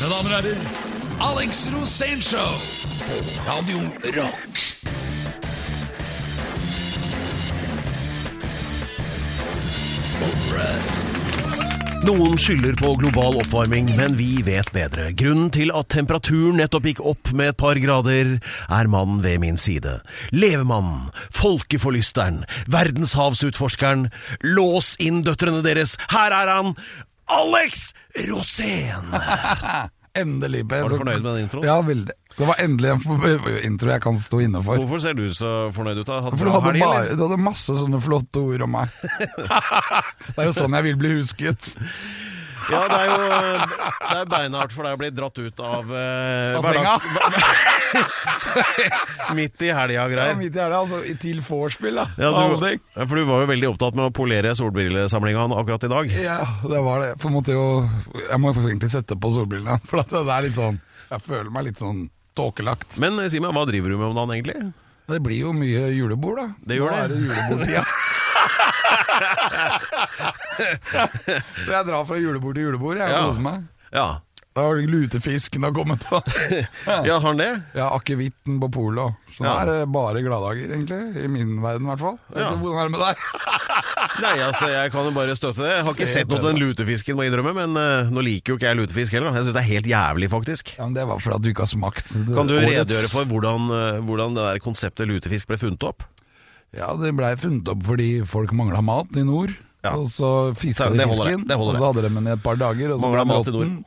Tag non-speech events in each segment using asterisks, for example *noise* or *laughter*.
Mine damer og herrer, Alex Rosénshow på Radio Rock. Noen skylder på global oppvarming, men vi vet bedre. Grunnen til at temperaturen nettopp gikk opp med et par grader, er mannen ved min side. Levemannen, folkeforlysteren, verdenshavsutforskeren. Lås inn døtrene deres, her er han! Alex Rosén! *laughs* Endelig, Per. Var du fornøyd med den introen? Ja, veldig. Det var endelig en intro jeg kan stå inne for. Hvorfor ser du så fornøyd ut? da? Hadde For du hadde, helg, bare, du hadde masse sånne flotte ord om meg. *laughs* det er jo sånn jeg vil bli husket. Ja, det er jo det er beinhardt for deg å bli dratt ut av uh, Av senga. *laughs* Midt i helga og Ja, greier. midt i helga, altså til vorspiel, da. Ja, du, ja, for du var jo veldig opptatt med å polere solbrillesamlinga akkurat i dag. Ja, det var det. På en måte jo Jeg må egentlig sette på solbrillene, *laughs* for at det er litt sånn Jeg føler meg litt sånn tåkelagt. Men eh, si meg, hva driver du med om dagen egentlig? Det blir jo mye julebord, da. Det gjør Nå det. er det julebordtida. *laughs* Så *laughs* jeg drar fra julebord til julebord, jeg Ja. koser meg. Ja. Da har lutefisken har kommet, da. *laughs* ja, har han det? ja, akevitten på polet. og- Så nå Ja. er det bare gladdager, egentlig. I min verden, i hvert fall. Jeg vet Ja. ikke Hvordan er det med deg? *laughs* Nei, altså, jeg kan jo bare støtte det. Jeg har ikke Se sett noe til den lutefisken, må jeg innrømme, men eh, nå liker jo ikke jeg lutefisk heller. da. Jeg syns det er helt jævlig, faktisk. Ja, men Det var fordi at du ikke har smakt. det- Kan du årets- redegjøre for hvordan, eh, hvordan det der konseptet lutefisk ble funnet opp? Ja, det blei funnet opp fordi folk mangla mat i nord. Ja. Og så fiska de fisken, det, det og så hadde de den i et par dager. Og så ble den råtten.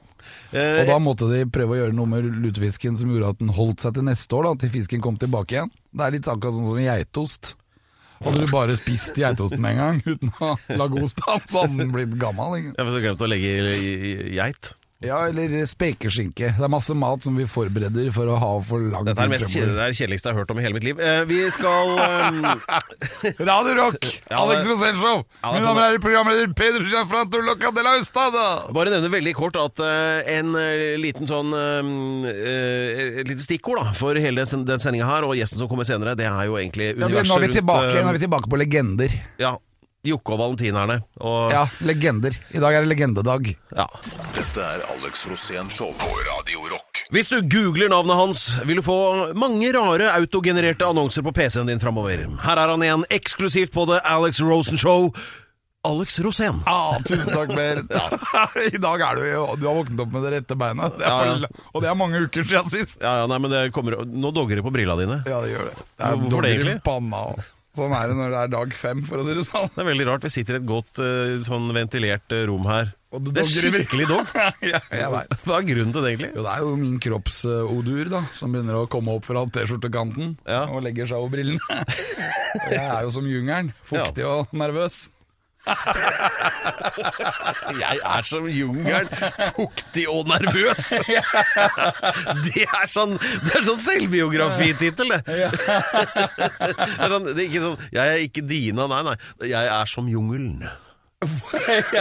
Eh, Og da måtte de prøve å gjøre noe med lutefisken som gjorde at den holdt seg til neste år, da, til fisken kom tilbake igjen. Det er litt akkurat sånn som geitost. Hadde du bare spist geitosten med en gang uten å lage ost av så hadde den blitt gammel. ikke? Jeg har glemt å legge i geit. Ja, eller spekeskinke. Det er masse mat som vi forbereder for å ha for lang Dette er det mest det er det kjedeligste jeg har hørt om i hele mitt liv. Eh, vi skal um... *laughs* Radio Rock! Ja, Alex Show! Ja, er sånn- damer og programleder Peder Gianfranto Loca de la Ustada! bare nevne veldig kort at uh, en eh, liten sånn uh, Et lite stikkord da for hele den, sendinga her, og gjesten som kommer senere, det er jo egentlig Ja, universet nå, er vi tilbake, rundt nå er vi tilbake på legender. Ja, Jokke og valentinerne. Og, Ja, legender. I dag er det legendedag. ja. Dette er Alex Rosén Show på Radio Rock. Hvis du googler navnet hans, vil du få mange rare autogenererte annonser på PC-en din framover. Her er han igjen, eksklusivt på The Alex Rosen Show. Alex Rosén. Ah, tusen takk, Per. *laughs* *laughs* I dag er du jo Du har våknet opp med det rette beinet. Det er Ja, ja. for- Og det er mange uker siden sist. Ja, ja, nei, men det kommer, Nå dogger det på brilla dine. Ja, det gjør det. Det er Hvorfor det egentlig? Panna, og sånn er det når det er dag fem, for å si det sånn. Det er veldig rart. Vi sitter i et godt eh, sånn ventilert eh, rom her. Og det Det er skikkelig dog. *laughs* ja, jeg vet. Hva er grunnen til det, egentlig? Jo, det er jo min kroppsodur da, som begynner å komme opp fra T-skjortekanten Ja. og legger seg over brillene. *laughs* Jeg er jo som jungelen, fuktig og nervøs. *laughs* Jeg er som jungelen, fuktig og nervøs. *laughs* Det er sånn, det er sånn selvbiografitittel, det. *laughs* Det er sånn, det er ikke sånn 'Jeg er ikke Dina', nei, nei. 'Jeg er som jungelen'.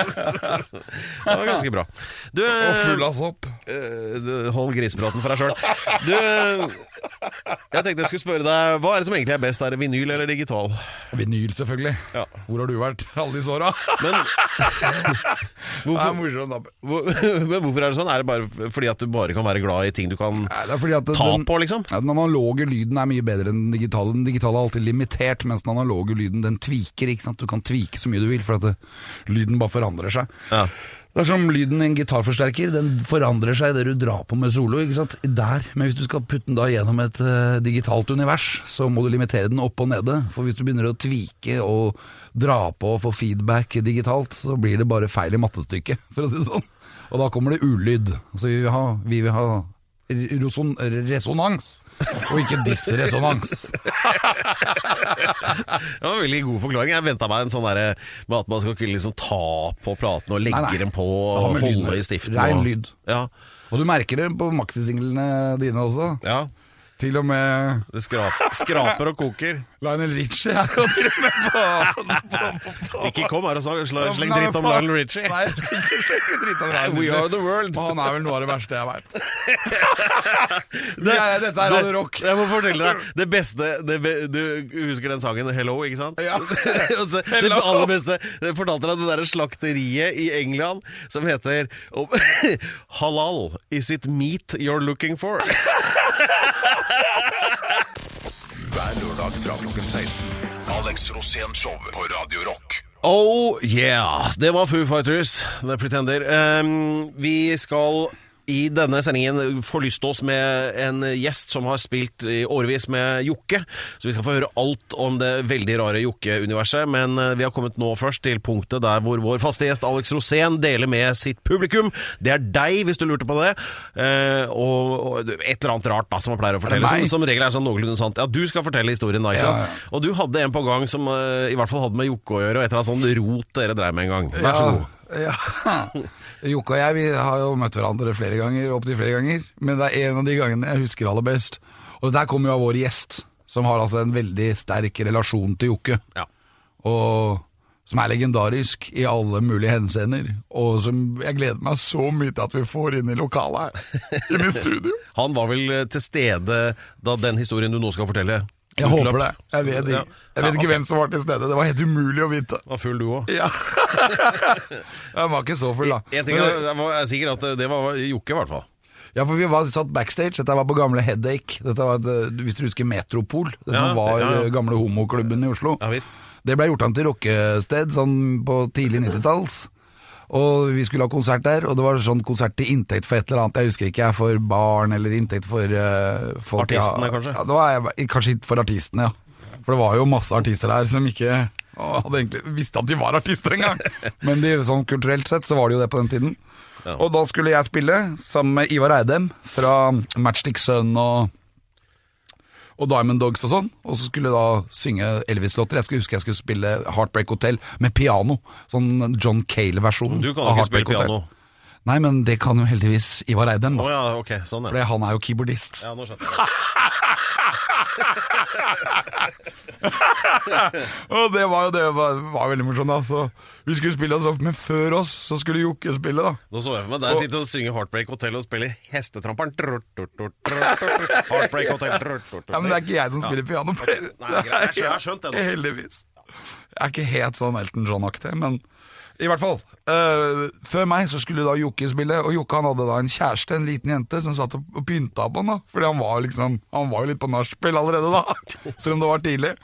Det var ganske bra. Du, Og full av sopp. eh, hold grisepraten for deg sjøl. Du, jeg tenkte jeg skulle spørre deg Hva er det som egentlig er best? Er det vinyl eller digital? Vinyl, selvfølgelig. Ja. Hvor har du vært alle disse åra? Men *laughs* *laughs* men hvorfor er det sånn? Er det bare fordi at du bare kan være glad i ting du kan det ta den, på, liksom? ja, den analoge lyden er mye bedre enn den digitale. Den digitale er alltid limitert, mens den analoge lyden den tviker. Du kan tvike så mye du vil, for at det, lyden bare forandrer seg. Ja. Det er som lyden i en gitarforsterker. Den forandrer seg idet du drar på med solo. ikke sant? Der, Men hvis du skal putte den da gjennom et uh, digitalt univers, så må du limitere den opp og nede. For hvis du begynner å tvike og dra på og få feedback digitalt, så blir det bare feil i mattestykket, for å si det sånn. Og da kommer det ulyd. Så vi vil ha, vi vil ha reson, resonans, og ikke disresonans. *laughs* Det var en veldig god forklaring. Jeg venta meg en sånn derre med at man skal kunne liksom ta på platene og legge Nei, nei. dem på og holde lyd. i stiften. Rein lyd. Ja. Og du merker det på maxisinglene dine også. ja. Til og med Det skrap, skraper og koker. Lionel Richie er jo til og med på Ikke kom her og sa- sla- sleng dritt om. Lionel Richie. Nei, jeg skal ikke slenge dritt om Lionel We are the world. Men han er vel noe av det verste jeg veit. *laughs* dette er Radio Rock. Jeg må fortelle deg Det beste det, be- Du husker den sangen 'Hello', ikke sant? Ja. *laughs* Og det aller beste Jeg fortalte deg det derre slakteriet i England som heter *laughs* Halal. Is it meat you're looking for? Hver lørdag fra klokken 16. Alex Rosén Show på Radio Rock. Oh yeah! Det var Foo Fighters, The Pretender. Um, vi skal i denne sendingen forlyste oss med en gjest som har spilt i årevis med Jokke. Så vi skal få høre alt om det veldig rare Jokke-universet. Men eh, vi har kommet nå først til punktet der hvor vår faste gjest Alex Rosén deler med sitt publikum. Det er deg, hvis du lurte på det. Eh, og, et eller annet rart da, som man pleier å fortelle. Som, som regel er sånn noenlunde sant. Ja, du skal fortelle historien da, ikke sant? ja. Og du hadde en på gang som eh, i hvert fall hadde med Jokke å gjøre, og et eller annet sånn rot dere dreiv med en gang. Vær så god. Ja. *laughs* Jokke og jeg vi har jo møtt hverandre flere ganger, opptil flere ganger. Men det er en av de gangene jeg husker aller best. Og det der kommer jo av vår gjest, som har altså en veldig sterk relasjon til Jokke. Ja. Og som er legendarisk i alle mulige henseender. Og som jeg gleder meg så mye til at vi får inn i lokalet her. i mitt studio. *laughs* Han var vel til stede da den historien du nå skal fortelle Jeg håper det. Jeg vet, Ja. ikke- jeg vet Ja, okay. hvem som var til stede. Det var helt umulig å vite. Var full du òg? *laughs* Ja. Jeg var ikke så full, da. En ting er, jeg var- jeg er sikker at det var Jokke, i hvert fall. Ja, for vi var satt backstage. Dette var på gamle Headache. Dette var, et, hvis du husker Metropol, det Ja, som var ja, ja. eh, gamle homoklubben i Oslo. Ja visst. Det ble gjort an til rockested sånn på tidlig 90-talls. Og vi skulle ha konsert der, og det var sånn konsert til inntekt for et eller annet. Jeg husker ikke, jeg, for barn eller inntekt for uh, folk Artistene, ja, kanskje? Ja, det var jeg- kanskje for artistene, ja. For det var jo masse artister der som ikke hadde egentlig visste at de var artister engang. *laughs* Men de, sånn kulturelt sett så var det jo det på den tiden. Ja. Og da skulle jeg spille sammen med Ivar Eidem fra Matchstick Sun og og Diamond Dogs og sånn, og så skulle jeg da synge Elvis-låter. Jeg skulle huske jeg skulle spille Heartbreak Hotel med piano. Sånn John Cale-versjon Du kan av ikke spille Hotel. piano. Nei, men det kan jo heldigvis Ivar Eidem, da. da. ja, ok. Sånn, ja. For han er jo keyboardist. Ja, nå skjønner jeg. *laughs* Og det var jo det var, var veldig morsomt, da. Så vi skulle spille, oss opp, men før oss så skulle Jokke spille, da. Nå så jeg for meg deg sitte og synge Heartbreak Hotel og spille Hestetramperen. Heartbreak Hotel. Ja, Men det er ikke jeg som spiller piano. Nei, jeg har skjønt det nå. *laughs* Heldigvis. Jeg er ikke helt sånn Elton John-aktig, men i hvert fall. Uh, før meg så skulle da Jokke spille, og Jokke han hadde da en kjæreste, en liten jente, som satt og, pynta på han da. Fordi han var liksom, han var jo litt på nachspiel allerede da, *laughs* selv om det var tidlig.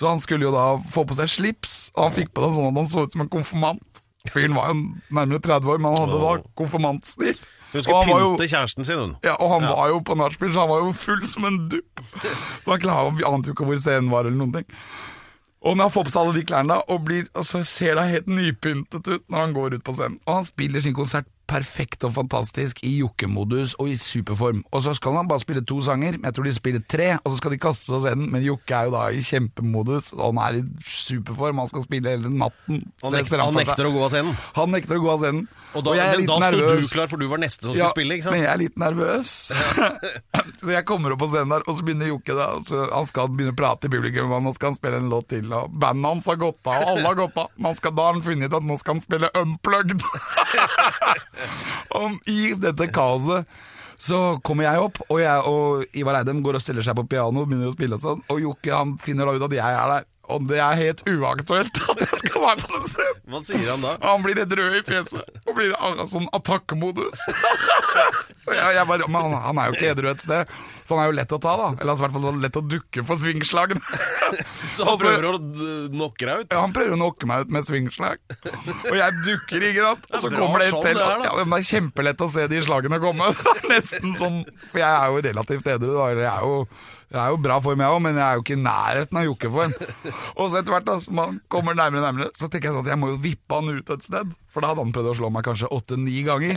Så han skulle jo da få på seg slips, og han fikk på det sånn at han så ut som en konfirmant. Fyren var jo nærmere 30 år, men han hadde da konfirmantstil. Hun skulle pynte jo- kjæresten sin, hun. ja, og han var jo på nachspiel, så han var jo full som en dupp. *laughs* Så han ante jo ikke hvor scenen var, eller noen ting. Og når han får på seg alle de klærne, da, og, blir, og så ser det helt nypyntet ut når han går ut på scenen. Og han spiller sin konsert perfekt og fantastisk i jokkemodus og i superform. Og så skal han bare spille to sanger, men jeg tror de spiller tre, og så skal de kaste seg av scenen. Men Jokke er jo da i kjempemodus, og han er i superform, han skal spille hele natten. Han, Det nek han nekter å gå av scenen. Han nekter å gå av scenen. Og da, jeg er litt da sto du klar, for du var neste som Ja, skulle spille, ikke men jeg er litt nervøs. *laughs* så jeg kommer opp på scenen der, og så begynner Jokke da, så Han skal begynne å prate til publikum, og nå skal han spille en låt til. Og bandet hans har gått av, og alle har gått av. Men da har han funnet ut at nå skal han spille Unplugged. *laughs* og i dette kaoset så kommer jeg opp, og, jeg, og Ivar Eidem går og stiller seg på piano og begynner å spille og sånn. Og Jokke han finner da ut at jeg er der. Og det er helt uaktuelt *laughs* at jeg skal være på den scenen. Hva sier han da? Han blir helt rød i fjeset og blir i sånn attakkemodus. *laughs* Så jeg, jeg bare, men han, han er jo ikke edru et sted, så han er jo lett å ta, da. Eller altså, i hvert fall lett å dukke for svingslagene. *laughs* Så han prøver å knocke deg ut? Ja, han prøver å knocke meg ut med svingslag. Og jeg dukker, ikke sant. Og så er kommer det sånn til. det. Ja, det er kjempelett å se de slagene komme. Nesten sånn For jeg er jo relativt edru, da. Eller jeg er jo, jeg er jo bra form, jeg òg, men jeg er jo ikke i nærheten av jokkeform. Og så etter hvert, da, som man kommer nærmere og nærmere, så tenker jeg sånn at jeg må jo vippe han ut et sted. For da hadde han prøvd å slå meg kanskje åtte-ni ganger.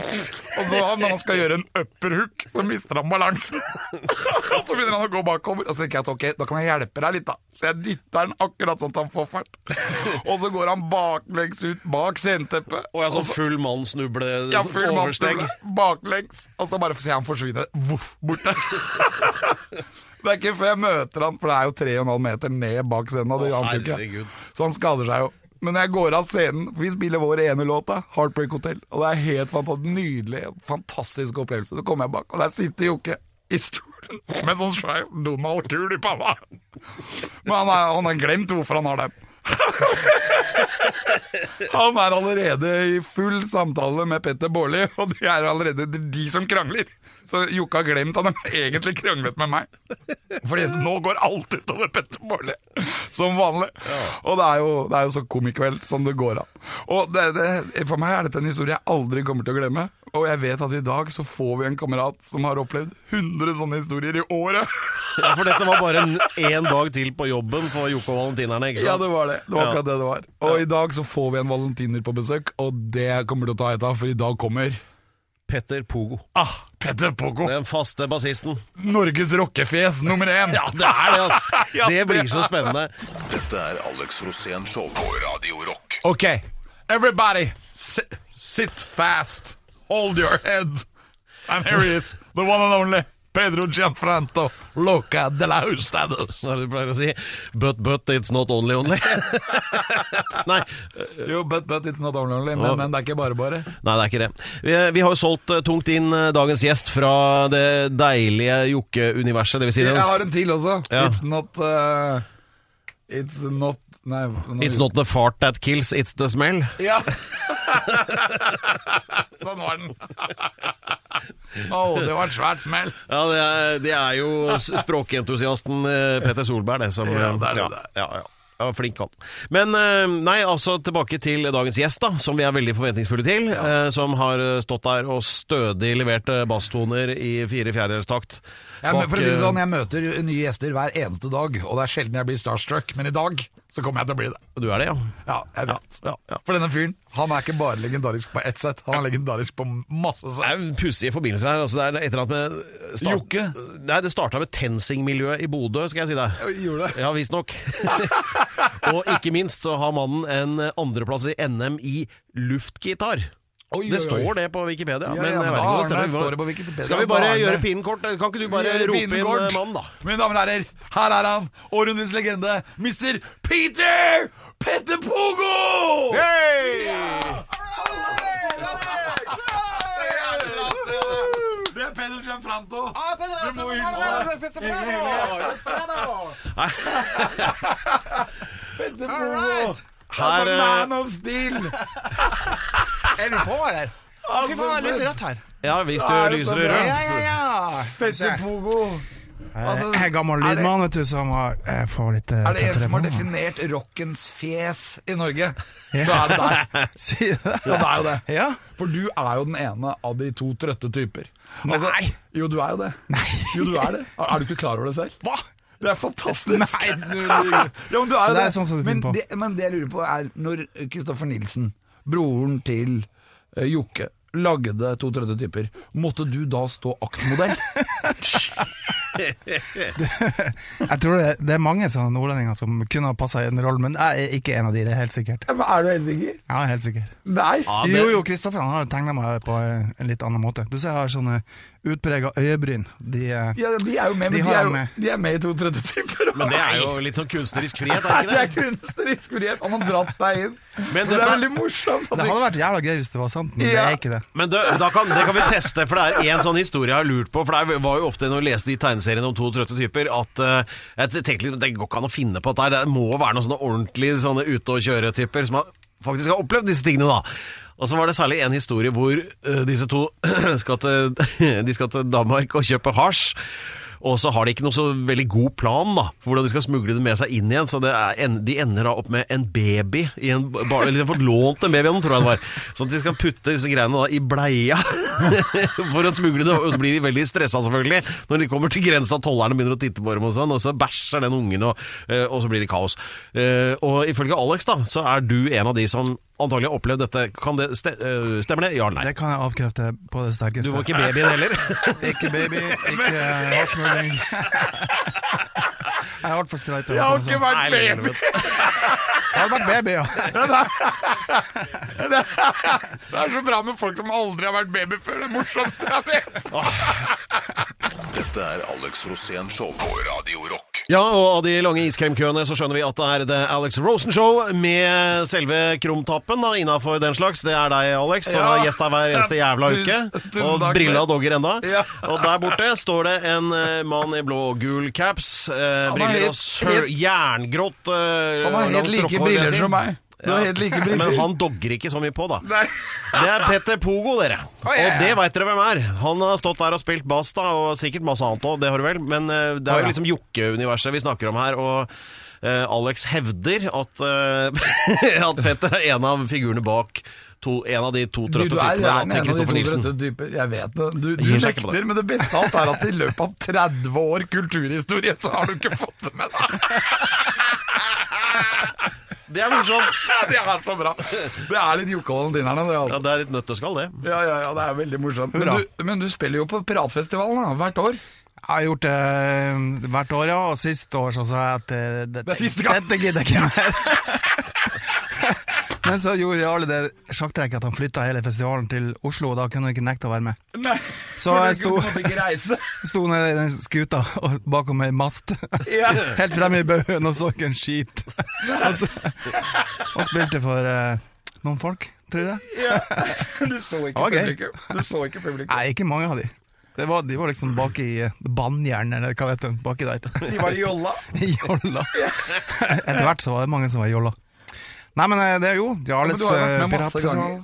Og så når han skal gjøre en upperhook, så mister han balansen. og så begynner han å gå bakover, og så tenker jeg at ok, da kan jeg hjelpe deg litt, da. Så jeg dytter han akkurat sånn at han får fart. og så går han baklengs ut bak sceneteppet. Og jeg sånn så- full mann snuble ja, full oversteg. baklengs, og så bare ser jeg han forsvinne voff, borte. Det er ikke før jeg møter han, for det er jo 3,5 meter ned bak scenen. og Det ante ikke. Så han skader seg jo. Men når jeg går av scenen, for vi spiller vår ene låt, da, Heartbreak Hotel, og det er helt fantastisk, nydelig, fantastisk opplevelse. Så kommer jeg bak, og der sitter Jokke i stolen med sånn svær Donald-kul i panna. Men han har, han har glemt hvorfor han har den. *laughs* Han er allerede i full samtale med Petter Baarli, og de er allerede er de som krangler. Så Jokke har glemt at han egentlig kranglet med meg. Fordi nå går alt utover Petter Baarli, som vanlig. Og det er, jo, det er jo så komikveld som det går an. Og det, det, For meg er dette en historie jeg aldri kommer til å glemme. Og jeg vet at i dag så får vi en kamerat som har opplevd 100 sånne historier i året. Ja, for dette var bare en, en dag til på jobben for Jokke og valentinerne, ikke sant? Ja, det var det. Det var akkurat det det var. Og i dag så får vi en valentiner på besøk, og det kommer til å ta et av, for i dag kommer Petter Pogo. Ah, Petter Pogo! Den faste bassisten. Norges rockefjes nummer én! Ja, det er det, altså! *laughs* Ja, Det blir så spennende. Dette er Alex Rosén Show på Radio Rock. Ok, everybody, sit, sit fast. Hold your head. And here he is, the one and only Pedro Gianfranto, Loca de la Hustados. Som du pleier å si. But, but, it's not only only. *laughs* Nei, Jo, but, but it's not only only, men, men det er ikke bare bare. Nei, det er ikke det. Vi, vi har jo solgt eh, tungt inn eh, dagens gjest fra det deilige Jokke-universet. Det vil si Jeg har en til også. Ja. It's not uh, It's not Nei. It's not the fart that kills, it's the smell. Ja. *laughs* *laughs* sånn var den. Å, det var et svært smell. Ja, det er, det er jo språkentusiasten eh, Petter Solberg, det som Ja, det er det ja, ja, ja. Ja, flink han. Men eh, nei, altså tilbake til dagens gjest, da, som vi er veldig forventningsfulle til. Ja. som har eh, stått der og stødig levert eh, basstoner i fire fjerdedelstakt. Men for å si det eh, sånn, Jeg møter nye gjester hver eneste dag, og det er sjelden jeg blir starstruck. Men i dag så kommer jeg til å bli det. Du er det, ja? Ja, jeg vet. Ja, ja. For denne fyren, han er ikke bare legendarisk på ett sett, han er legendarisk på masse Det er jo pussige forbindelser her. Altså, det er et eller annet med start- Jokke? Nei, det starta med TenSing-miljøet i Bodø, skal jeg si deg. Gjorde det? Ja, visstnok. *laughs* og ikke minst så har mannen en andreplass i NM i luftgitar. Oi, Det oi, oi. står det på Wikipedia. Ja, men ja, jeg vet ikke om det stemmer. står det på Wikipedia, Skal vi bare har gjøre det. kort? Kan ikke du bare rope inn kort. mannen, da? Mine damer og herrer, her er han, århundrets legende, Mr. Peter Petter Pogo! Det er Pedro Gianfranto. Du må *laughs* Petter Pogo. Her, Altså, eh, man of steel. Er vi på, eller? Å, fy faen, det lyser rødt her. Ja, hvis du Ja, det er lyser det bra. rødt. Ja, ja, ja. Pogo. Altså, Jeg er gammel er det- lydmann, vet du, som har eh, får litt eh, Er det en tettere som har definert rockens fjes i Norge, så er det deg. *laughs* Sier du det? Ja, det er jo det. Ja. For du er jo den ene av de to trøtte typer. Nei. Jo, du er jo det. Jo, du er det. Er er du ikke klar over det selv? Hva? Det er fantastisk. Nei, du- ja, men du er jo Det det. er sånn som du men, finner på. det, men det jeg lurer på er, når Kristoffer Nilsen, broren til eh, Jokke, lagde to trøtte typer, måtte du da stå aktmodell? *laughs* Jeg tror det, det er mange sånne nordlendinger som kunne ha passa i en rolle, men jeg er ikke en av de, det er helt sikkert. Men er du helt sikker? Ja, helt sikkert. Nei. Ja, det- Jo, jo, Kristoffer han har tegna meg på en litt annen måte. Du ser jeg har sånne utprega øyebryn. De, eh, Ja, de er jo med, men De de, er, jo, med. de er med i to trøtte typer. Men det er jo litt sånn kunstnerisk frihet, er det det er kunstnerisk frihet. Han har dratt deg inn. Men det, det er veldig morsomt. det hadde vært jævla gøy hvis det var sant, men det er ikke det. Men det, da kan, det kan vi teste, for det er en sånn historie jeg har lurt på. For det var jo ofte når jeg leste de tegneseriene om to trøtte typer, at uh, jeg tenkte litt, det går ikke an å finne på dette. Det må være noen sånne ordentlige sånne ute og kjøre-typer som har, faktisk har opplevd disse tingene, da. Og så var det særlig en historie hvor uh, disse to *clears throat* skal til, *clears throat* de skal til Danmark og kjøpe hasj. Og så har de ikke noe så veldig god plan da, for hvordan de skal smugle det med seg inn igjen. Så en- de ender da opp med en baby i en bar, Eller de har fått lånt en baby av tror jeg det var. Sånn at de skal putte disse greiene da i bleia. *laughs* for å smugle det. Og så blir de veldig stressa, selvfølgelig, når de kommer til grensa. Tollerne begynner å titte på dem, og sånn, og så bæsjer den ungen, og, eh, og så blir det kaos. Eh, Og ifølge Alex, da, så er du en av de som antagelig har opplevd dette. Kan det ste eh, Stemmer det? Ja eller nei? Det kan jeg avkrefte på det sterkeste. Du var ikke babyen heller? *laughs* Ikke baby, ikke hasjsmugling. Jeg er altfor streit. Jeg har ikke vært Nei, baby! Jeg har vært baby, ja. Det er så bra med folk som aldri har vært baby før. Det morsomste jeg vet. Dette er Alex Rosén Show på Radio Rock. Ja, og av de lange iskremkøene så skjønner vi at det er The Alex Rosen Show med selve krumtappen da, innafor den slags. Det er deg, Alex, som Ja. er gjest her hver eneste jævla Tusen- uke. tusen Og takk, brilla men- dogger enda. Ja. Og der borte står det en eh, mann i blå og gul caps, eh, briller og sør, jerngrått eh, Han har helt like briller som meg. Du har helt like briller. Men han dogger ikke så mye på, da. Nei. Det er Petter Pogo, dere. Og det veit dere hvem er. Han har stått der og spilt bass, da, og sikkert masse annet òg, det har du vel. Men det det jo er ja. liksom Jokke-universet vi snakker om her. og uh, Alex hevder at, uh, *laughs* at Petter er en av figurene bak to, en av de to Du, trøtte du er typene til de Kristoffer to Nilsen. typer. Jeg vet det. Du, du nekter, men det beste av alt er at i løpet av 30 år kulturhistorie, så har du ikke fått det med deg. *laughs* Det er morsomt! *laughs* Det er så bra. Det er litt Jokke og Valentinerne, det. Ja, Altså. det er litt nøtteskall, det. Ja, ja, ja, det er veldig morsomt. Men du, men du spiller jo på Piratfestivalen da, hvert år. Jeg har gjort det eh, hvert år, ja. Og sist år så sa jeg at eh, dette, Det er siste gang. dette gidder jeg ikke mer. *laughs* *laughs* Men så gjorde Jarle det sjakktrekket at han flytta hele festivalen til Oslo, og da kunne han ikke nekte å være med. Nei, Så jeg sto-. *laughs* Sto nede i den skuta og bakom ei mast, *laughs* Ja. helt fremme i baugen, og så ikke en skit. Og, så, og spilte for uh, noen folk, tror jeg. Ja. Du så ikke okay. publikum. Du så ikke publikum. Nei, ikke mange av de. Det var, de var liksom bak i eh, Bannjern, eller hva det. Baki der. De var i jolla. I jolla. Etter hvert så var det mange som var i jolla. Nei, men eh, det er jo Jarles Ja, men du har vært med eh, masse ganger.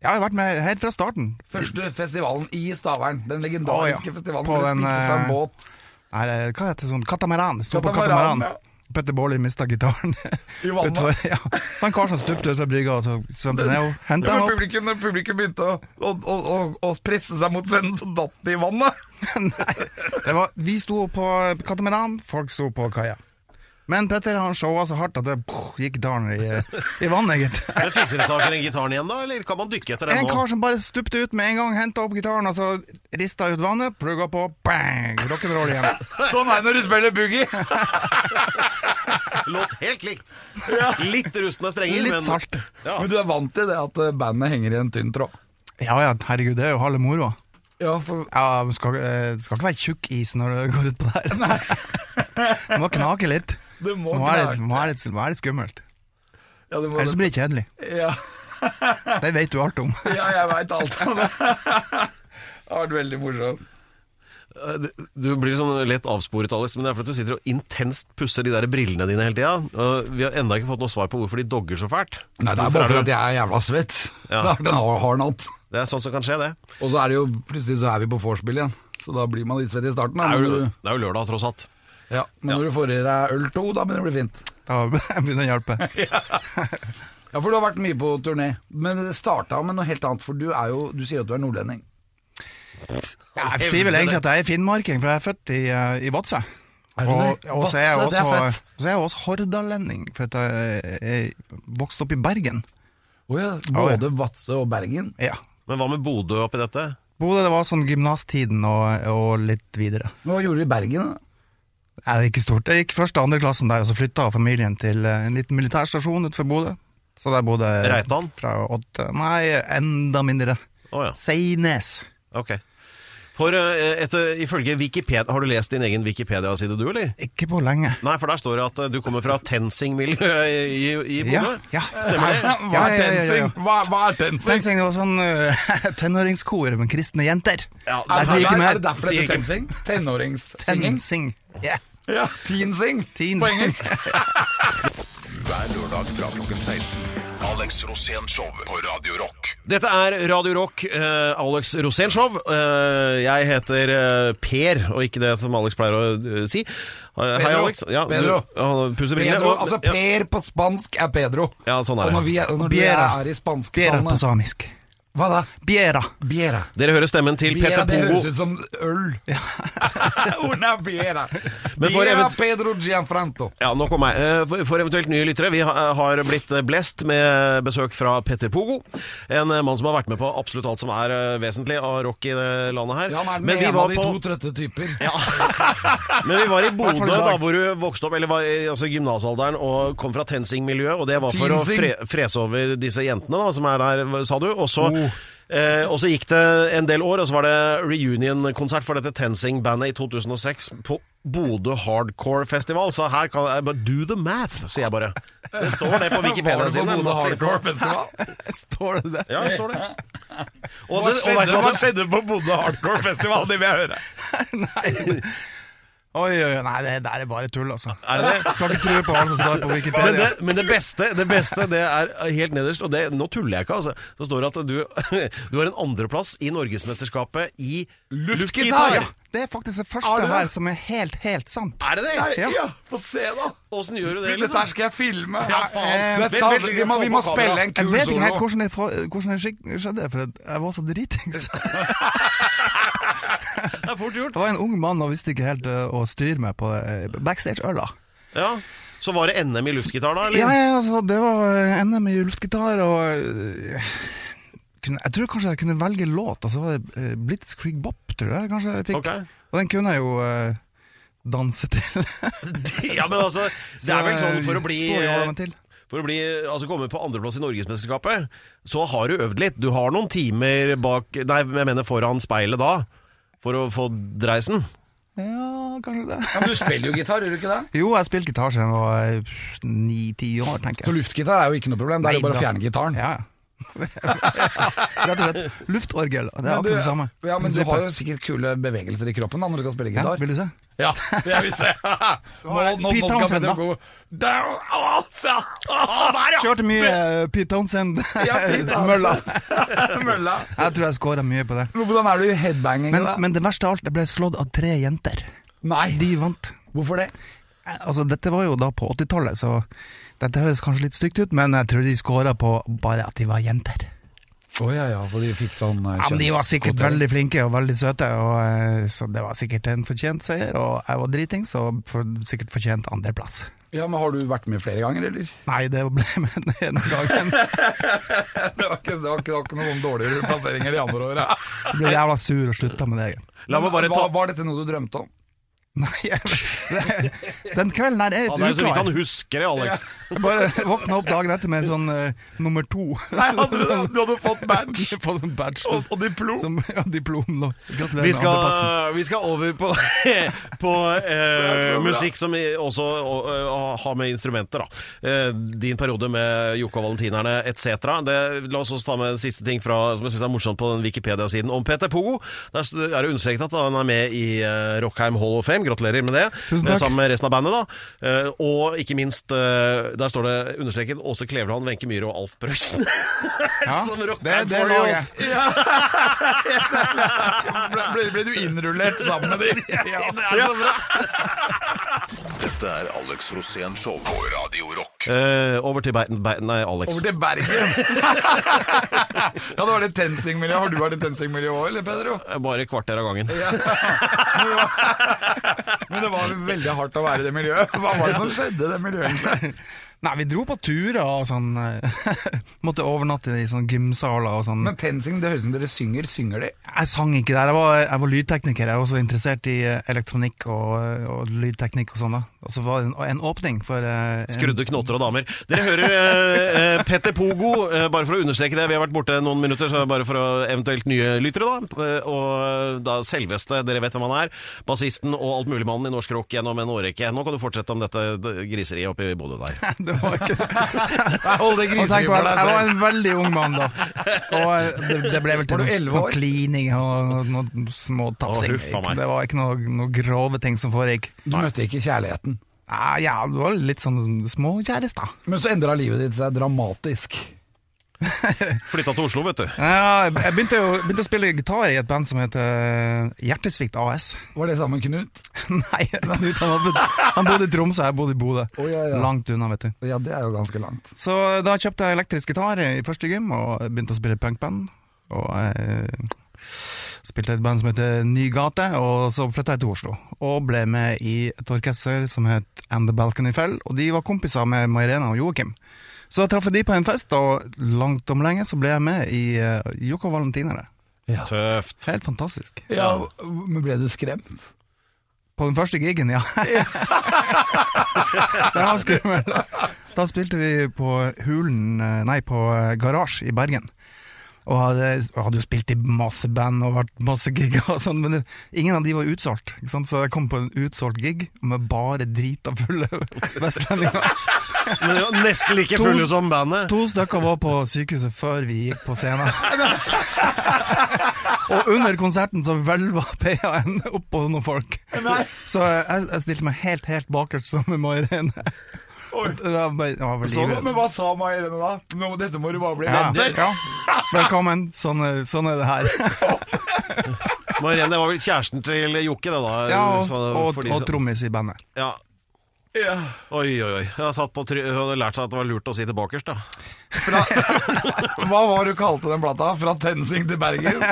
Ja, jeg har vært med helt fra starten. Første festivalen i Stavern. Den legendariske oh, ja. festivalen På den, fra en eh, båt. Nei, hva heter det sånn? Katamaran. Sto på Katamaran, ja. Petter Baarli mista gitaren I vannet. utfor. Ja. En kar som stupte fra brygga, og så svømte ned og henta Ja, publikum, når publikum begynte å, å, å, å, å presse seg mot scenen, så datt de i vannet. *laughs* Nei, det var, vi sto på katamaran, folk sto på kaia. Men Petter han showa så hardt at det poh, gikk dalen i, i vannet, gitt. *laughs* Men Fikk dere tak i den gitaren igjen, da, eller kan man dykke etter den En nå? kar som bare stupte ut med en gang, henta opp gitaren og så rista ut vannet, plugga på, bang, rock'n'roll igjen. *laughs* Sånn er det når du spiller boogie. *laughs* Låt helt likt. Litt rustne strenger, Litt men salt. Ja. Men du er vant til det at eh, bandet henger i en tynn tråd. Ja ja, herregud, det er jo halve moroa. Ja, for Ja, skal, eh, det skal ikke være tjukk is når du går ut på der. Det må knake litt. Det må Det må være litt, må litt, må litt skummelt. Ja, det må Ellers blir det kjedelig. ja. *laughs* Det vet du alt om. ja, jeg veit alt om det. *laughs* Det har vært veldig morsomt. Eh, Du blir sånn lett avsporet, Alex, men det er fordi du sitter og intenst pusser de der brillene dine hele tida. Vi har enda ikke fått noe svar på hvorfor de dogger så fælt. Nei, det er bare fordi jeg er jævla svett. Ja. *laughs* Det er Den har hardnatt. Det er sånt som kan skje, det. Og så er det jo plutselig så er vi på vorspiel igjen. Så da blir man litt svett i starten. Det er jo, du, det er jo lørdag, tross alt. Ja, men når du får i deg øl to, da begynner det å bli fint. Da *laughs* begynner det å hjelpe. *laughs* Ja, for du har vært mye på turné. Men det starta med noe helt annet, for du er jo Du sier at du er nordlending. Jeg sier vel egentlig at jeg er finnmarking, for jeg er født i, eh, i Vadsø. Er Og, og så er jeg det også, så er jeg også hordalending, for at jeg er vokst opp i Bergen. Å ja. Både Vadsø og Bergen. Ja. Men hva med Bodø oppi dette? Bodø det var sånn gymnastiden og, og litt videre. Hva gjorde du i Bergen? da? Nei, det er ikke stort. Jeg gikk første og andre klassen der, og så flytta familien til eh, en liten militærstasjon utenfor Bodø. Så der bodde Reitan? fra åtte Nei, enda mindre. Oh, ja, Seines. ok. For eh, etter, ifølge Wikipedia Har du lest din egen Wikipedia-side, du, eller? Ikke på lenge. Nei, for der står det at eh, du kommer fra TenSing-miljøet i, i Ja, Bodø. ja. Stemmer det? Hva Ja, er ja, ja, ja, ja. tensing? Hva, hva er tensing? Tensing det var sånn uh, *laughs* tenåringskor med kristne jenter. Ja, Er, Jeg sier ikke er, det derfor det heter tensing? Tenåringssinging? Tensing. Yeah. Ja, teensing Teens. på engelsk. *laughs* Hver lørdag fra klokken 16. Alex Rosén Show på Radio Rock. Dette er Radio Rock, eh, Alex Rosénshow. Eh, jeg heter eh, Per, og ikke det som Alex pleier å eh, si. Eh, Hei, Pedro. Alex. Ja, Pedro. Du, han pusser brillene. Pedro, og- altså ja, Per på spansk er Pedro. Ja, sånn er Og når, vi er, når du Biera. er i spansktalende på samisk. Hva da? Biera. Biera. Dere hører stemmen til Biera, Petter det høres ut som øl. *laughs* Una biera. Biera Pedro Gianfranto. Ja, nok om meg. Eh, for- eventuelt nye lyttere, vi har blitt eh, blest med besøk fra Petter Pogo. En eh, mann som har vært med på absolutt alt som er vesentlig av rock i det landet her. Ja, han er Men den vi ene var av de to trøtte typer. Ja. *laughs* Men vi var i Bodø, da, hvor du vokste opp, eller var i altså, gymnasalderen, og kom fra TenSing-miljøet. Og det var for å fre frese over disse jentene da, som er der, sa du. Og så, Oh. Eh, og så gikk det en del år, og så var det reunion-konsert for dette TenSing-bandet i 2006 på Bodø Hardcore Festival. Så her kan jeg bare do the math, sier jeg bare. Det står det på Wikipedia sine. Bodø Hardcore. Festival? *laughs* Står det det? Ja, det står det. Og Hva det, og vet skjedde, hva skjedde på Bodø Hardcore Festival? Det vil jeg høre. *laughs* Nei. Oi, oi, oi. Nei, det der er bare tull, altså. Er det det? Skal ikke tro på alt som står på Men, Wikipedia. det, men det beste det beste, det er helt nederst, og det, nå tuller jeg ikke, altså. Så står det at du, du har en andreplass i Norgesmesterskapet i luftgitar. Ja, det er faktisk det første det? her som er helt, helt sant. Er det det? Ja, Ja. få se, da. Åssen gjør du det, liksom? Dette skal jeg filme. Ja, faen. Stas. vent, vi må, vi må spille en spille solo. en Jeg vet ikke helt hvordan det, skjedde, for jeg var så dritings. *laughs* *laughs* Det er fort gjort. Det var en ung mann og visste ikke helt eh, å styre meg på eh, backstage-øla. Ja. Så var det NM i luftgitar, da? Ja, eller? ja, altså, det var eh, NM i luftgitar, og Jeg tror kanskje jeg kunne velge låt, Altså var det Blitzkrieg Bop, tror jeg kanskje jeg fikk. Okay. Og den kunne jeg jo danse til. *laughs* Ja, men altså, det er vel sånn for å bli. For å bli, altså komme på andreplass i Norgesmesterskapet, så har du øvd litt. Du har noen timer bak Nei, jeg mener foran speilet da, for å få dreisen. Ja, kanskje det. Ja, men du spiller jo gitar, gjør du ikke det? Jo, jeg spilte gitar siden jeg var ni-ti år, tenker jeg. Så luftgitar er jo ikke noe problem. Det er jo bare å fjerne gitaren. Ja, ja. *laughs* Rett og slett. Luftorgel. Det er akkurat det samme. Ja, men du har jo sikkert kule bevegelser i kroppen da når du skal spille ja. Vil du se? Ja, *laughs* jeg vil se. *laughs* Nå, nå, Pete Townsend, da. Der, å, der, ja! Kjørte mye uh, Pete Townsend. Ja, Pete Townsend. Mølla. Jeg tror jeg scora mye på det. Hvordan er du i headbanging? Men, da? men det verste av alt, jeg ble slått av tre jenter. Nei, De vant. hvorfor det? Eh, Altså, dette var jo da på 80-tallet, så dette høres kanskje litt stygt ut, men jeg tror de scora på bare at de var jenter. Å ja, ja, så de fikk sånn uh, Ja, De var sikkert kjønnskvotering. veldig flinke og veldig søte, og, uh, så det var sikkert en fortjent seier. Og jeg var dritings, og for, sikkert fortjent andreplass. Ja, men Har du vært med flere ganger, eller? Nei, det ble *laughs* med den ene gangen. *laughs* Det var ikke, det var ikke, det var ikke noen dårligere plasseringer de andre åra. Ble jævla sur og slutta med det. La meg bare ta Var, var dette noe du drømte om? *laughs* Nei, jeg, det, Den kvelden her er ja, litt Det er jo så vidt han husker det, Alex. Jeg bare våkna opp dagen etter med sånn uh, nummer to. Nei, hadde du, hadde fått badge *laughs* Fått en badge. og, og diplom. Som, ja, diplom. nå. Gratulerer Vi med andreplassen. skal, vi skal over på, *laughs* på uh, musikk som også uh, har med instrumenter. da. Eh, din periode med Jokke og Valentinerne etc. Det- La oss også ta med en siste ting fra, som jeg synes er morsomt på den Wikipedia-siden om Peter Pogo. Der er det understreket at han er med i Rockheim Hall of Fame. Gratulerer med det. Tusen takk. Sammen med resten av bandet. da. Eh, og ikke minst, eh, der står det understreket Åse Kleveland, Wenche Myhre og Alf Prøysen. *laughs* Ja, Som det, Rockheim det for oss. jeg. Ble, *laughs* ble, ble du innrullert sammen med de? *laughs* Ja, det er så bra! Dette er Alex Rosén Show på Radio Rock. Eh, over til Bergen Nei, Alex. Over til Bergen. *laughs* ja, det var det TenSing-miljøet. Har du vært i TenSing-miljøet òg, eller Pedro? Bare Bare kvarter av gangen. Ja. *laughs* Men, det var, men det var veldig hardt å være i det miljøet. Hva var det som skjedde i det miljøet? egentlig? Nei, vi dro på turer og sånn. eh, *laughs* Måtte overnatte i sånn gymsaler og sånn. Men TenSing, det høres ut som dere synger. Synger de? Jeg sang ikke der. Jeg var, jeg var lydtekniker. Jeg var også interessert i eh, elektronikk og, og lydteknikk og sånn. da. Og så var det en, en åpning for uh, Skrudde knotter og damer. Dere hører eh, Petter Pogo, uh, bare for å understreke det. Vi har vært borte noen minutter, så bare for å eventuelt nye lyttere, da. Og da selveste, dere vet hvem han er. Bassisten og altmuligmannen i norsk rock gjennom en årrekke. Nå kan du fortsette om dette griseriet oppe i Bodø der. *laughs* Det var ikke *laughs* Hold det Og for vel, deg jeg var en veldig ung mann da. Og eh, det, det ble vel til noe, noe klining og noe, små tafsing. Det var ikke noe, noe grove ting som foregikk. Du møtte ikke kjærligheten. Ja, ja, du var litt sånn småkjærester. Men så endra livet ditt seg dramatisk. *laughs* Flytta til Oslo, vet du. Ja, jeg begynte, jo, begynte å spille gitar i et band som heter Hjertesvikt AS. Var det sammen med Knut? *laughs* Nei, *laughs* Knut han, bodde, han bodde i Tromsø, jeg bodde i Bodø. Oh, ja, ja. Langt unna, vet du. Ja, det er jo ganske langt. Så da kjøpte jeg elektrisk gitar i første gym og begynte å spille punkband. Og jeg spilte et band som heter Ny Gate, og så flytta jeg til Oslo. Og ble med i et orkester som het And the Balcony Fell, og de var kompiser med Mairena og Joakim. Så traff jeg de på en fest, og langt om lenge så ble jeg med i uh, Joko Valentinere. Tøft. Helt fantastisk. Ja, men ble du skremt? På den første gigen, ja. *laughs* det var skummelt. Da spilte vi på Hulen eh, Nei, på eh, Garasje i Bergen. Og hadde, og hadde jo spilt i masse band og vært masse gigger og sånn, men det, ingen av de var utsolgt. Ikke sant? Så jeg kom på en utsolgt gig med bare drita fulle *laughs* vestlendinger. Men det var nesten like To- fulle som bandet. To stykker var på sykehuset før vi gikk på scenen. *laughs* og under konserten så hvelva PA-en oppå noen folk. Så jeg, jeg stilte meg helt, helt bakerst sammen med Mairene. Det det men hva sa Mairene da? Nå, dette må du bare bli ja, vant ja. Velkommen. Sånn, er- sånn er det her. *laughs* Mairene var vel kjæresten til Jokke, det da? Ja, og, Så og, og trommis i bandet. Ja. Oi, oi, oi. Jeg satt på try hadde lært seg at det var lurt å si tilbakerst, da. *laughs* Hva var du kalte den plata? Fra Tensing til Bergen? *laughs*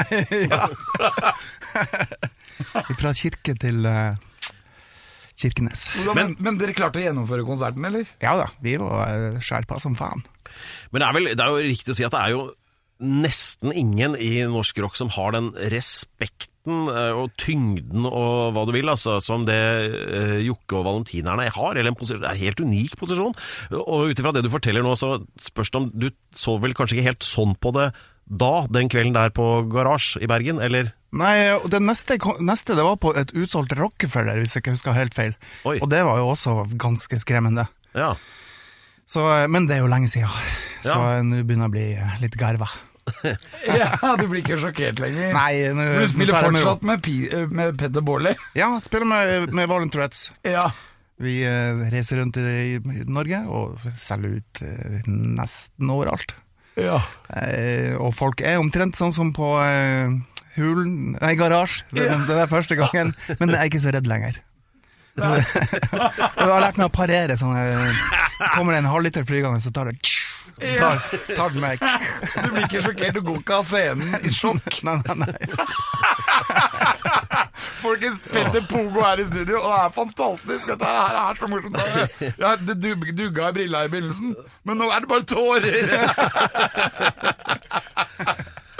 Fra kirke til eh, Kirkenes. Men, men dere klarte å gjennomføre konserten, eller? Ja da, vi var uh, skjerpa som faen. Men det er, vel, det er jo riktig å si at det er jo nesten ingen i norsk rock som har den respekten eh, og tyngden og hva du vil, altså, som det eh, Jokke og valentinerne har. Eller en posisjon, det er en helt unik posisjon. Og ut ifra det du forteller nå, så spørs det om du så vel kanskje ikke helt sånn på det da, den kvelden der på Garasje i Bergen, eller? Nei, det neste, neste det var på et utsolgt Rockefeller, hvis jeg ikke husker helt feil. Oi. Og det var jo også ganske skremmende. Ja. Så, eh, men det er jo lenge siden, så Ja. eh, nå begynner jeg å bli eh, litt garva. *laughs* Ja, Du blir ikke sjokkert lenger? Nei, nå du spiller tar jeg med fortsatt med, Peder eh, med Petter Baarli? Ja, spiller med, med Valen Tourettes. Ja. Vi reiser rundt i, i Norge og selger ut nesten overalt. Ja. Eh, og folk er omtrent sånn som på eh, Hulen Nei, Garasje. Det, det er første gangen. Men jeg er ikke så redd lenger. *laughs* jeg har lært meg å parere sånne Kommer det en halvliter flygende, så tar det tar, tar den meg. Du blir ikke sjokkert, du går ikke av scenen i sjokk. *laughs* Nei, nei, nei. Folkens, Petter Pogo er i studio, og det er fantastisk. Dette her er så morsomt. *laughs* Ja, det dug- dugga i brilla i begynnelsen, men nå er det bare tårer. *laughs*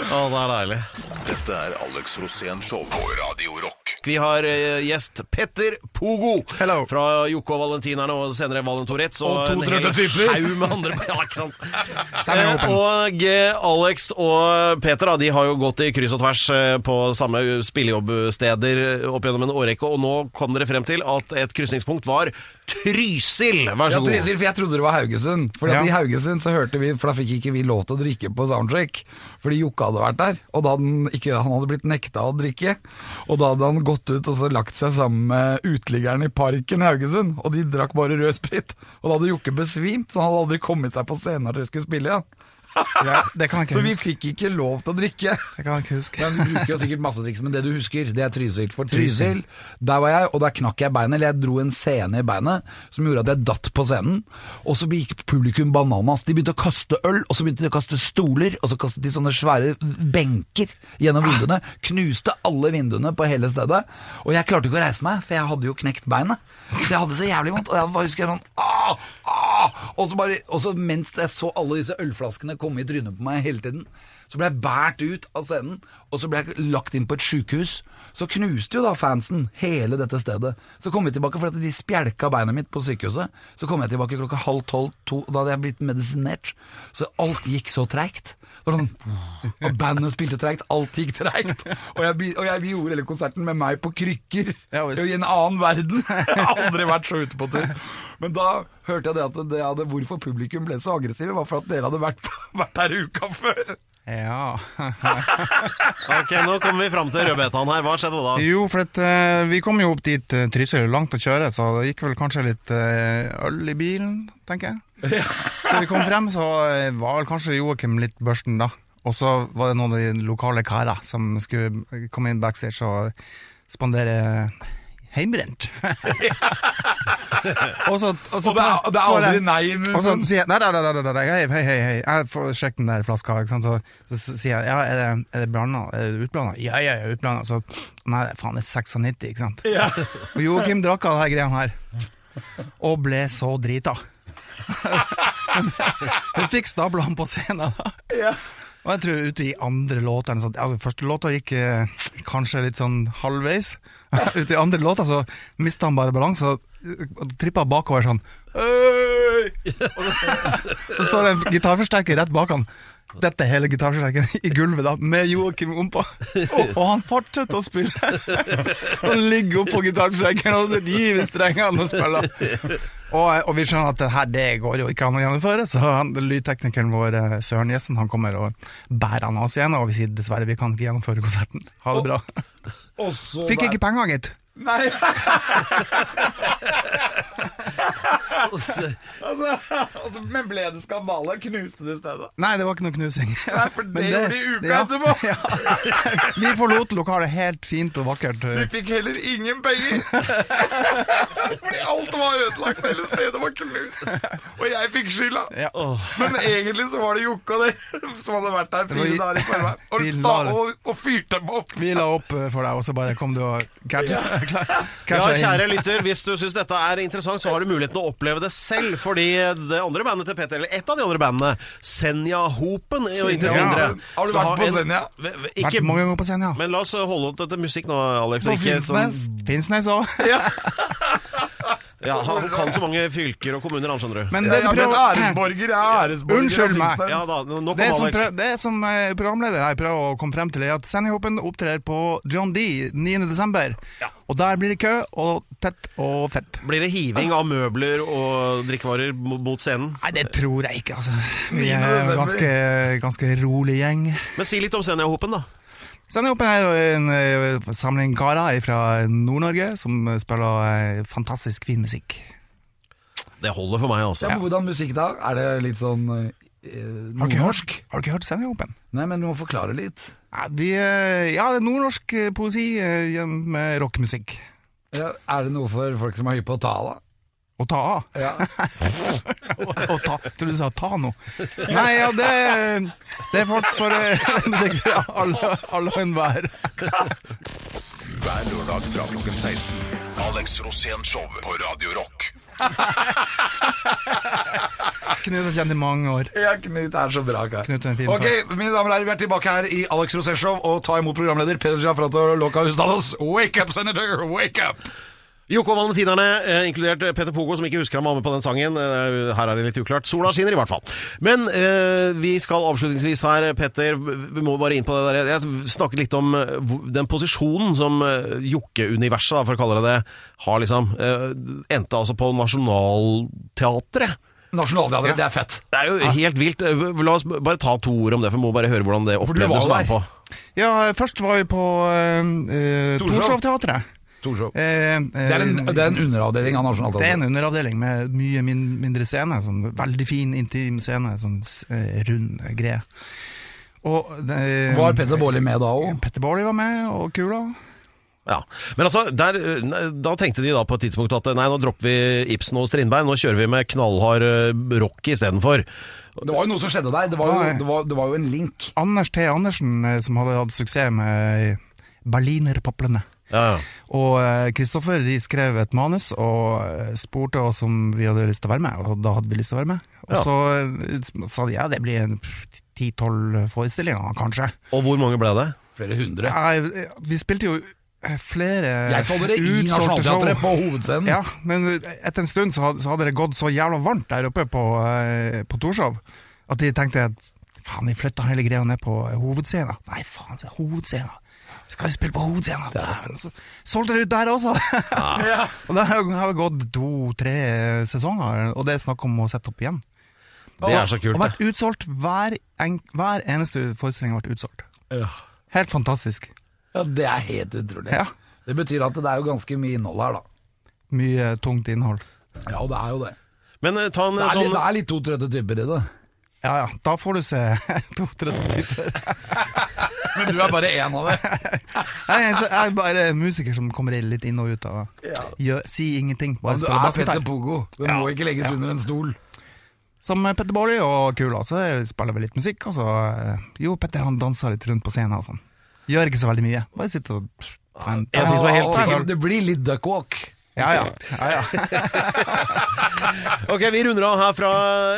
Å, det er deilig. Dette er Alex Rosén Show på Radio Rock. Vi har eh, gjest Petter Pogo Hello. fra Jokke og Valentinerne og senere Valentoretz. Og to en trøtte hel typer. haug med andre. *laughs* Ja, ikke sant? Samme Eh, åpen. og eh, Alex og Peter da, de har jo gått i kryss og tvers eh, på samme spillejobbsteder opp gjennom en årrekke, og nå kom dere frem til at et krysningspunkt var Trysil. Vær så god. Ja, Trysil, for jeg trodde det var Haugesund. Fordi Ja. i Haugesund så hørte vi, for da fikk ikke vi lov til å drikke på soundtrack. fordi Jokke hadde vært der. Og da hadde han, ikke, han hadde blitt nekta å drikke. Og da hadde han gått ut og så lagt seg sammen med uteliggeren i parken i Haugesund, og de drakk bare rød sprit. Og da hadde Jokke besvimt, så han hadde aldri kommet seg på scenen når de skulle spille igjen. Ja, det kan jeg Så ikke vi huske. fikk ikke lov til å drikke. Det kan jeg ikke huske. Men Du bruker jo sikkert masse triks, men det du husker, det er Trysil. For Trysil, der var jeg, og der knakk jeg beinet, eller jeg dro en scene i beinet som gjorde at jeg datt på scenen. Og så gikk publikum bananas. De begynte å kaste øl, og så begynte de å kaste stoler, og så kastet de sånne svære benker gjennom vinduene. Knuste alle vinduene på hele stedet. Og jeg klarte ikke å reise meg, for jeg hadde jo knekt beinet. Så jeg hadde så jævlig vondt, og jeg bare husker sånn Åh, ah! Og så bare, og så mens jeg så alle disse ølflaskene komme i trynet på meg hele tiden, så ble jeg båret ut av scenen, og så ble jeg lagt inn på et sjukehus. Så knuste jo da fansen hele dette stedet. Så kom vi tilbake, for at de spjelka beinet mitt på sykehuset. Så kom jeg tilbake klokka halv tolv, to, da hadde jeg blitt medisinert. Så alt gikk så treigt. Sånn, og bandet spilte treigt, alt gikk treigt. Og jeg, og jeg vi gjorde hele konserten med meg på krykker. I en annen verden. Jeg har aldri vært så ute på tur. Men da hørte jeg det at det hadde, hvorfor publikum ble så aggressive, var for at dere hadde vært, vært der uka før. Ja. *laughs* Ok, Nå kommer vi fram til rødbetaen her. Hva skjedde da? Jo, for at, eh, vi kom jo opp dit uh, Trysil, langt å kjøre, så det gikk vel kanskje litt eh, øl i bilen, tenker jeg. *laughs* Så vi kom frem, så eh, var vel kanskje Joakim litt børsten da. Og så var det noen av de lokale karer som skulle komme inn backstage og spandere heimbrent. *laughs* og så, og så Og det er, det er aldri nei i og så sier jeg nei, nei, nei, nei, nei, hei, hei, hei, får sjekke den der flaska. Ikke sant? Så, så, sier jeg ja, er det, er det blanda? Er det utblanda? Ja, ja, ja, utblanda. Så nei, det faen, det er 96, ikke sant. Og Joakim drakk av denne greiene her, og ble så drita. *laughs* Hun fikk stabla han på scenen. da. Og jeg tror ute i andre låter altså, Første låta gikk eh, kanskje litt sånn halvveis. *laughs* ute i andre låta så mista han bare balanse og og trippa bakover sånn «Øy!» Og så, *laughs* så står det en gitarforsterker rett bak han. Dette er hele gitarforsterkeren *laughs* i gulvet da, med Joakim ompå. Og han fortsetter å spille. Han ligger oppå gitarforsterkeren og river strengene og spiller. Og, og vi skjønner at det her det går jo ikke an å gjennomføre, så han, lydteknikeren vår, eh, Søren Jessen, han kommer og bærer han oss igjen, og vi sier dessverre vi kan ikke gjennomføre konserten. Ha det bra. Og så Fikk der- ikke penger, gitt. Nei! *laughs* *laughs* altså, altså, men ble det skandale? Knuste det stedet? Nei, det var ikke noe knusing. Nei, for *laughs* det Men gjorde de uka ja, etterpå. *laughs* Ja. Vi forlot lokalet helt fint og vakkert. Vi fikk heller ingen penger. Fordi alt var ødelagt, hele stedet var knust. Og jeg fikk skylda. Ja. Men egentlig så var det Jokke og det som hadde vært der fire dager i forveien. Og, sta, la- og, og fyrte dem opp. Vi la opp eh, for deg, og så bare kom du og catcha Ja, kjære lytter, hvis du syns dette er interessant, så har du muligheten å oppleve det selv. Fordi det andre bandet til Peter, eller et av de andre bandene, Senja-Hopen, jo inntil mindre. Har du vært på en- Senja? V- v- Vært mange ganger på Senja. men la oss holde opp dette musikk nå, Alex. På ikke sånn- Finnsnes? Finnsnes òg. *laughs* Ja, han kan så mange fylker og kommuner, han, skjønner du. Men det er blitt prøver- æresborger. Er æresborger. Unnskyld meg. Ja da, nå det som, Alex. prøv, det som eh, programleder her prøver å komme frem til, er at Senjahopen opptrer på John D 9. desember. Og der blir det kø, og tett og fett. Blir det hiving av møbler og drikkevarer mot scenen? Nei, det tror jeg ikke, altså. Vi er en ganske, ganske rolig gjeng. Men si litt om Senja-Hopen, da. Senjahopen er en eh, samling karer fra Nord-Norge som spiller eh, fantastisk fin musikk. Det holder for meg, altså. Ja, hvordan musikk da? Er det litt sånn eh, Har du ikke nordnorsk? hørt, har du ikke hørt Senjahopen? Nei, men du må forklare litt. Ja, vi, eh, ja, det er nordnorsk eh, poesi eh, med rockemusikk. Ja, er det noe for folk som er hypp på å ta da? Å ta av. Ja. *laughs* Å ta, tror du sa ta nå. Nei, ja, det, det er folk for *laughs* sikkert alle, alle og enhver. Hver lørdag fra klokken 16. Alex Rosén Show på Radio Rock. *laughs* Knut har kjent i mange år. ja, Knut er så bra kar. Knut er en fin Ok, mine damer og herrer, vi er tilbake her i Alex Rosén og ta imot programleder Peder Giafrato Loka Husdalos. Wake up, senator, wake up! Joko og Valentinerne, eh, inkludert Peter Pogo, som ikke husker han var med på den sangen. Eh, her er det litt uklart. Sola skinner i hvert fall. Men eh, vi skal avslutningsvis her, Petter, vi må bare inn på det der. Jeg snakket litt om eh, den posisjonen som Jokke-universet, for å kalle det det, har liksom. Eh, endte altså på Nationaltheatret. Nasjonalteatret, det er fett. Det er jo helt vilt. Eh, La oss bare ta to ord om det, for vi må bare høre hvordan det opplevdes å være på. Ja, først var vi på uh, Torshov. Torshov-teatret. Torshov. Eh, eh, Det er, en, det er en underavdeling av Det er en underavdeling med mye min, mindre scene. Sånn veldig fin, intim scene. Sånn eh, rund greie. Og det, Var Petter Baarli med da òg? Petter Baarli var med, og Kula. Ja, Men altså, der, eh, da tenkte de da på et tidspunkt at nei, nå dropper vi Ibsen og Strindberg, nå kjører vi med knallhard eh, rock istedenfor. Det var jo noe som skjedde der. Det var jo, det var, det var jo en link. Anders T. Andersen, eh, som hadde hatt suksess med Berlinerpaplene. Ja, ja. Og eh, Kristoffer de skrev et manus og eh, spurte oss om vi hadde lyst til å være med, og da hadde vi lyst til å være med. Og Ja. så eh, sa de ja, det blir ti-tolv forestillinger, kanskje. Og hvor mange ble det? Flere hundre. Ja, vi spilte jo eh, flere Jeg så dere i. Nationaltheatret på hovedscenen. Ja, men etter en stund så hadde, så hadde det gått så jævla varmt der oppe på, eh, på Torshov at de tenkte at faen, vi flytta hele greia ned på hovedscenen. Nei, faen, det er hovedscenen. Skal vi spille på hovedscenen? Dæven, så solgte det ut der også! ja. *laughs* og det har gått to-tre sesonger, og det er snakk om å sette opp igjen. Det er så kult, Og vært utsolgt hver, en, hver eneste forestilling har vært utsolgt. Ja. Helt fantastisk. Ja, det er helt utrolig. Ja. Det betyr at det er jo ganske mye innhold her, da. Mye tungt innhold. Ja, det er jo det. Men eh, ta en Det er litt, sånn det er litt to trøtte typer i det. Ja ja, da får du se *laughs* to trøtte typer. *laughs* Men du er bare én av det. Jeg er, jeg er bare musiker som kommer litt inn og ut av gjør, Si ingenting, bare Du er. Petter Pogo. Det Ja. må ikke legges under en stol. Som Petter Baarli og Kula, så spiller vi litt musikk. Og så eh, Jo, Petter han danser litt rundt på scenen og sånn. Gjør ikke så veldig mye. Bare sitte og En ting som er helt sikkert Det blir litt duckwalk. Ja, ja. ja, ja. *laughs* Ok, Vi runder av her fra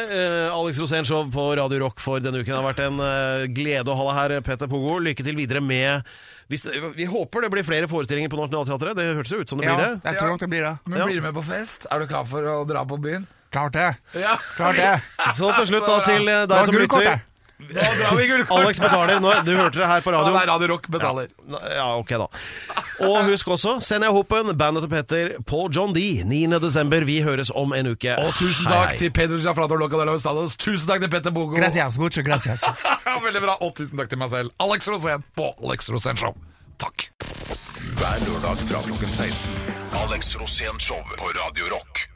uh, Alex Rosén Show på Radio Rock for denne uken. Det har vært en uh, glede å ha deg her, Petter Pogo. Lykke til videre med hvis det, Vi håper det blir flere forestillinger på Nationaltheatret. Det hørtes jo ut som det ja blir det. jeg tror nok det blir det. Men Ja. blir du med på fest? Er du klar for å dra på byen? Klart det. Ja. Klart det. Så til slutt da til eh, deg som lytter. Da drar vi gullkort. Alex betaler. Nå, du hørte det her på Ja, det er. Radio Rock betaler. Ja, ok da. Og husk også, send jeg hopen, bandet til Petter på John D. 9. desember. Vi høres om en uke. Og tusen takk hei. til Pedro Jafrato Loca de los Estados. Tusen takk til Petter Bogo. Gracias, mucho gracias. *laughs* Veldig bra. Og tusen takk til meg selv, Alex Rosén, på Alex Rosén Show. Takk. Hver lørdag fra klokken 16. Alex Rosén Show på Radio Rock.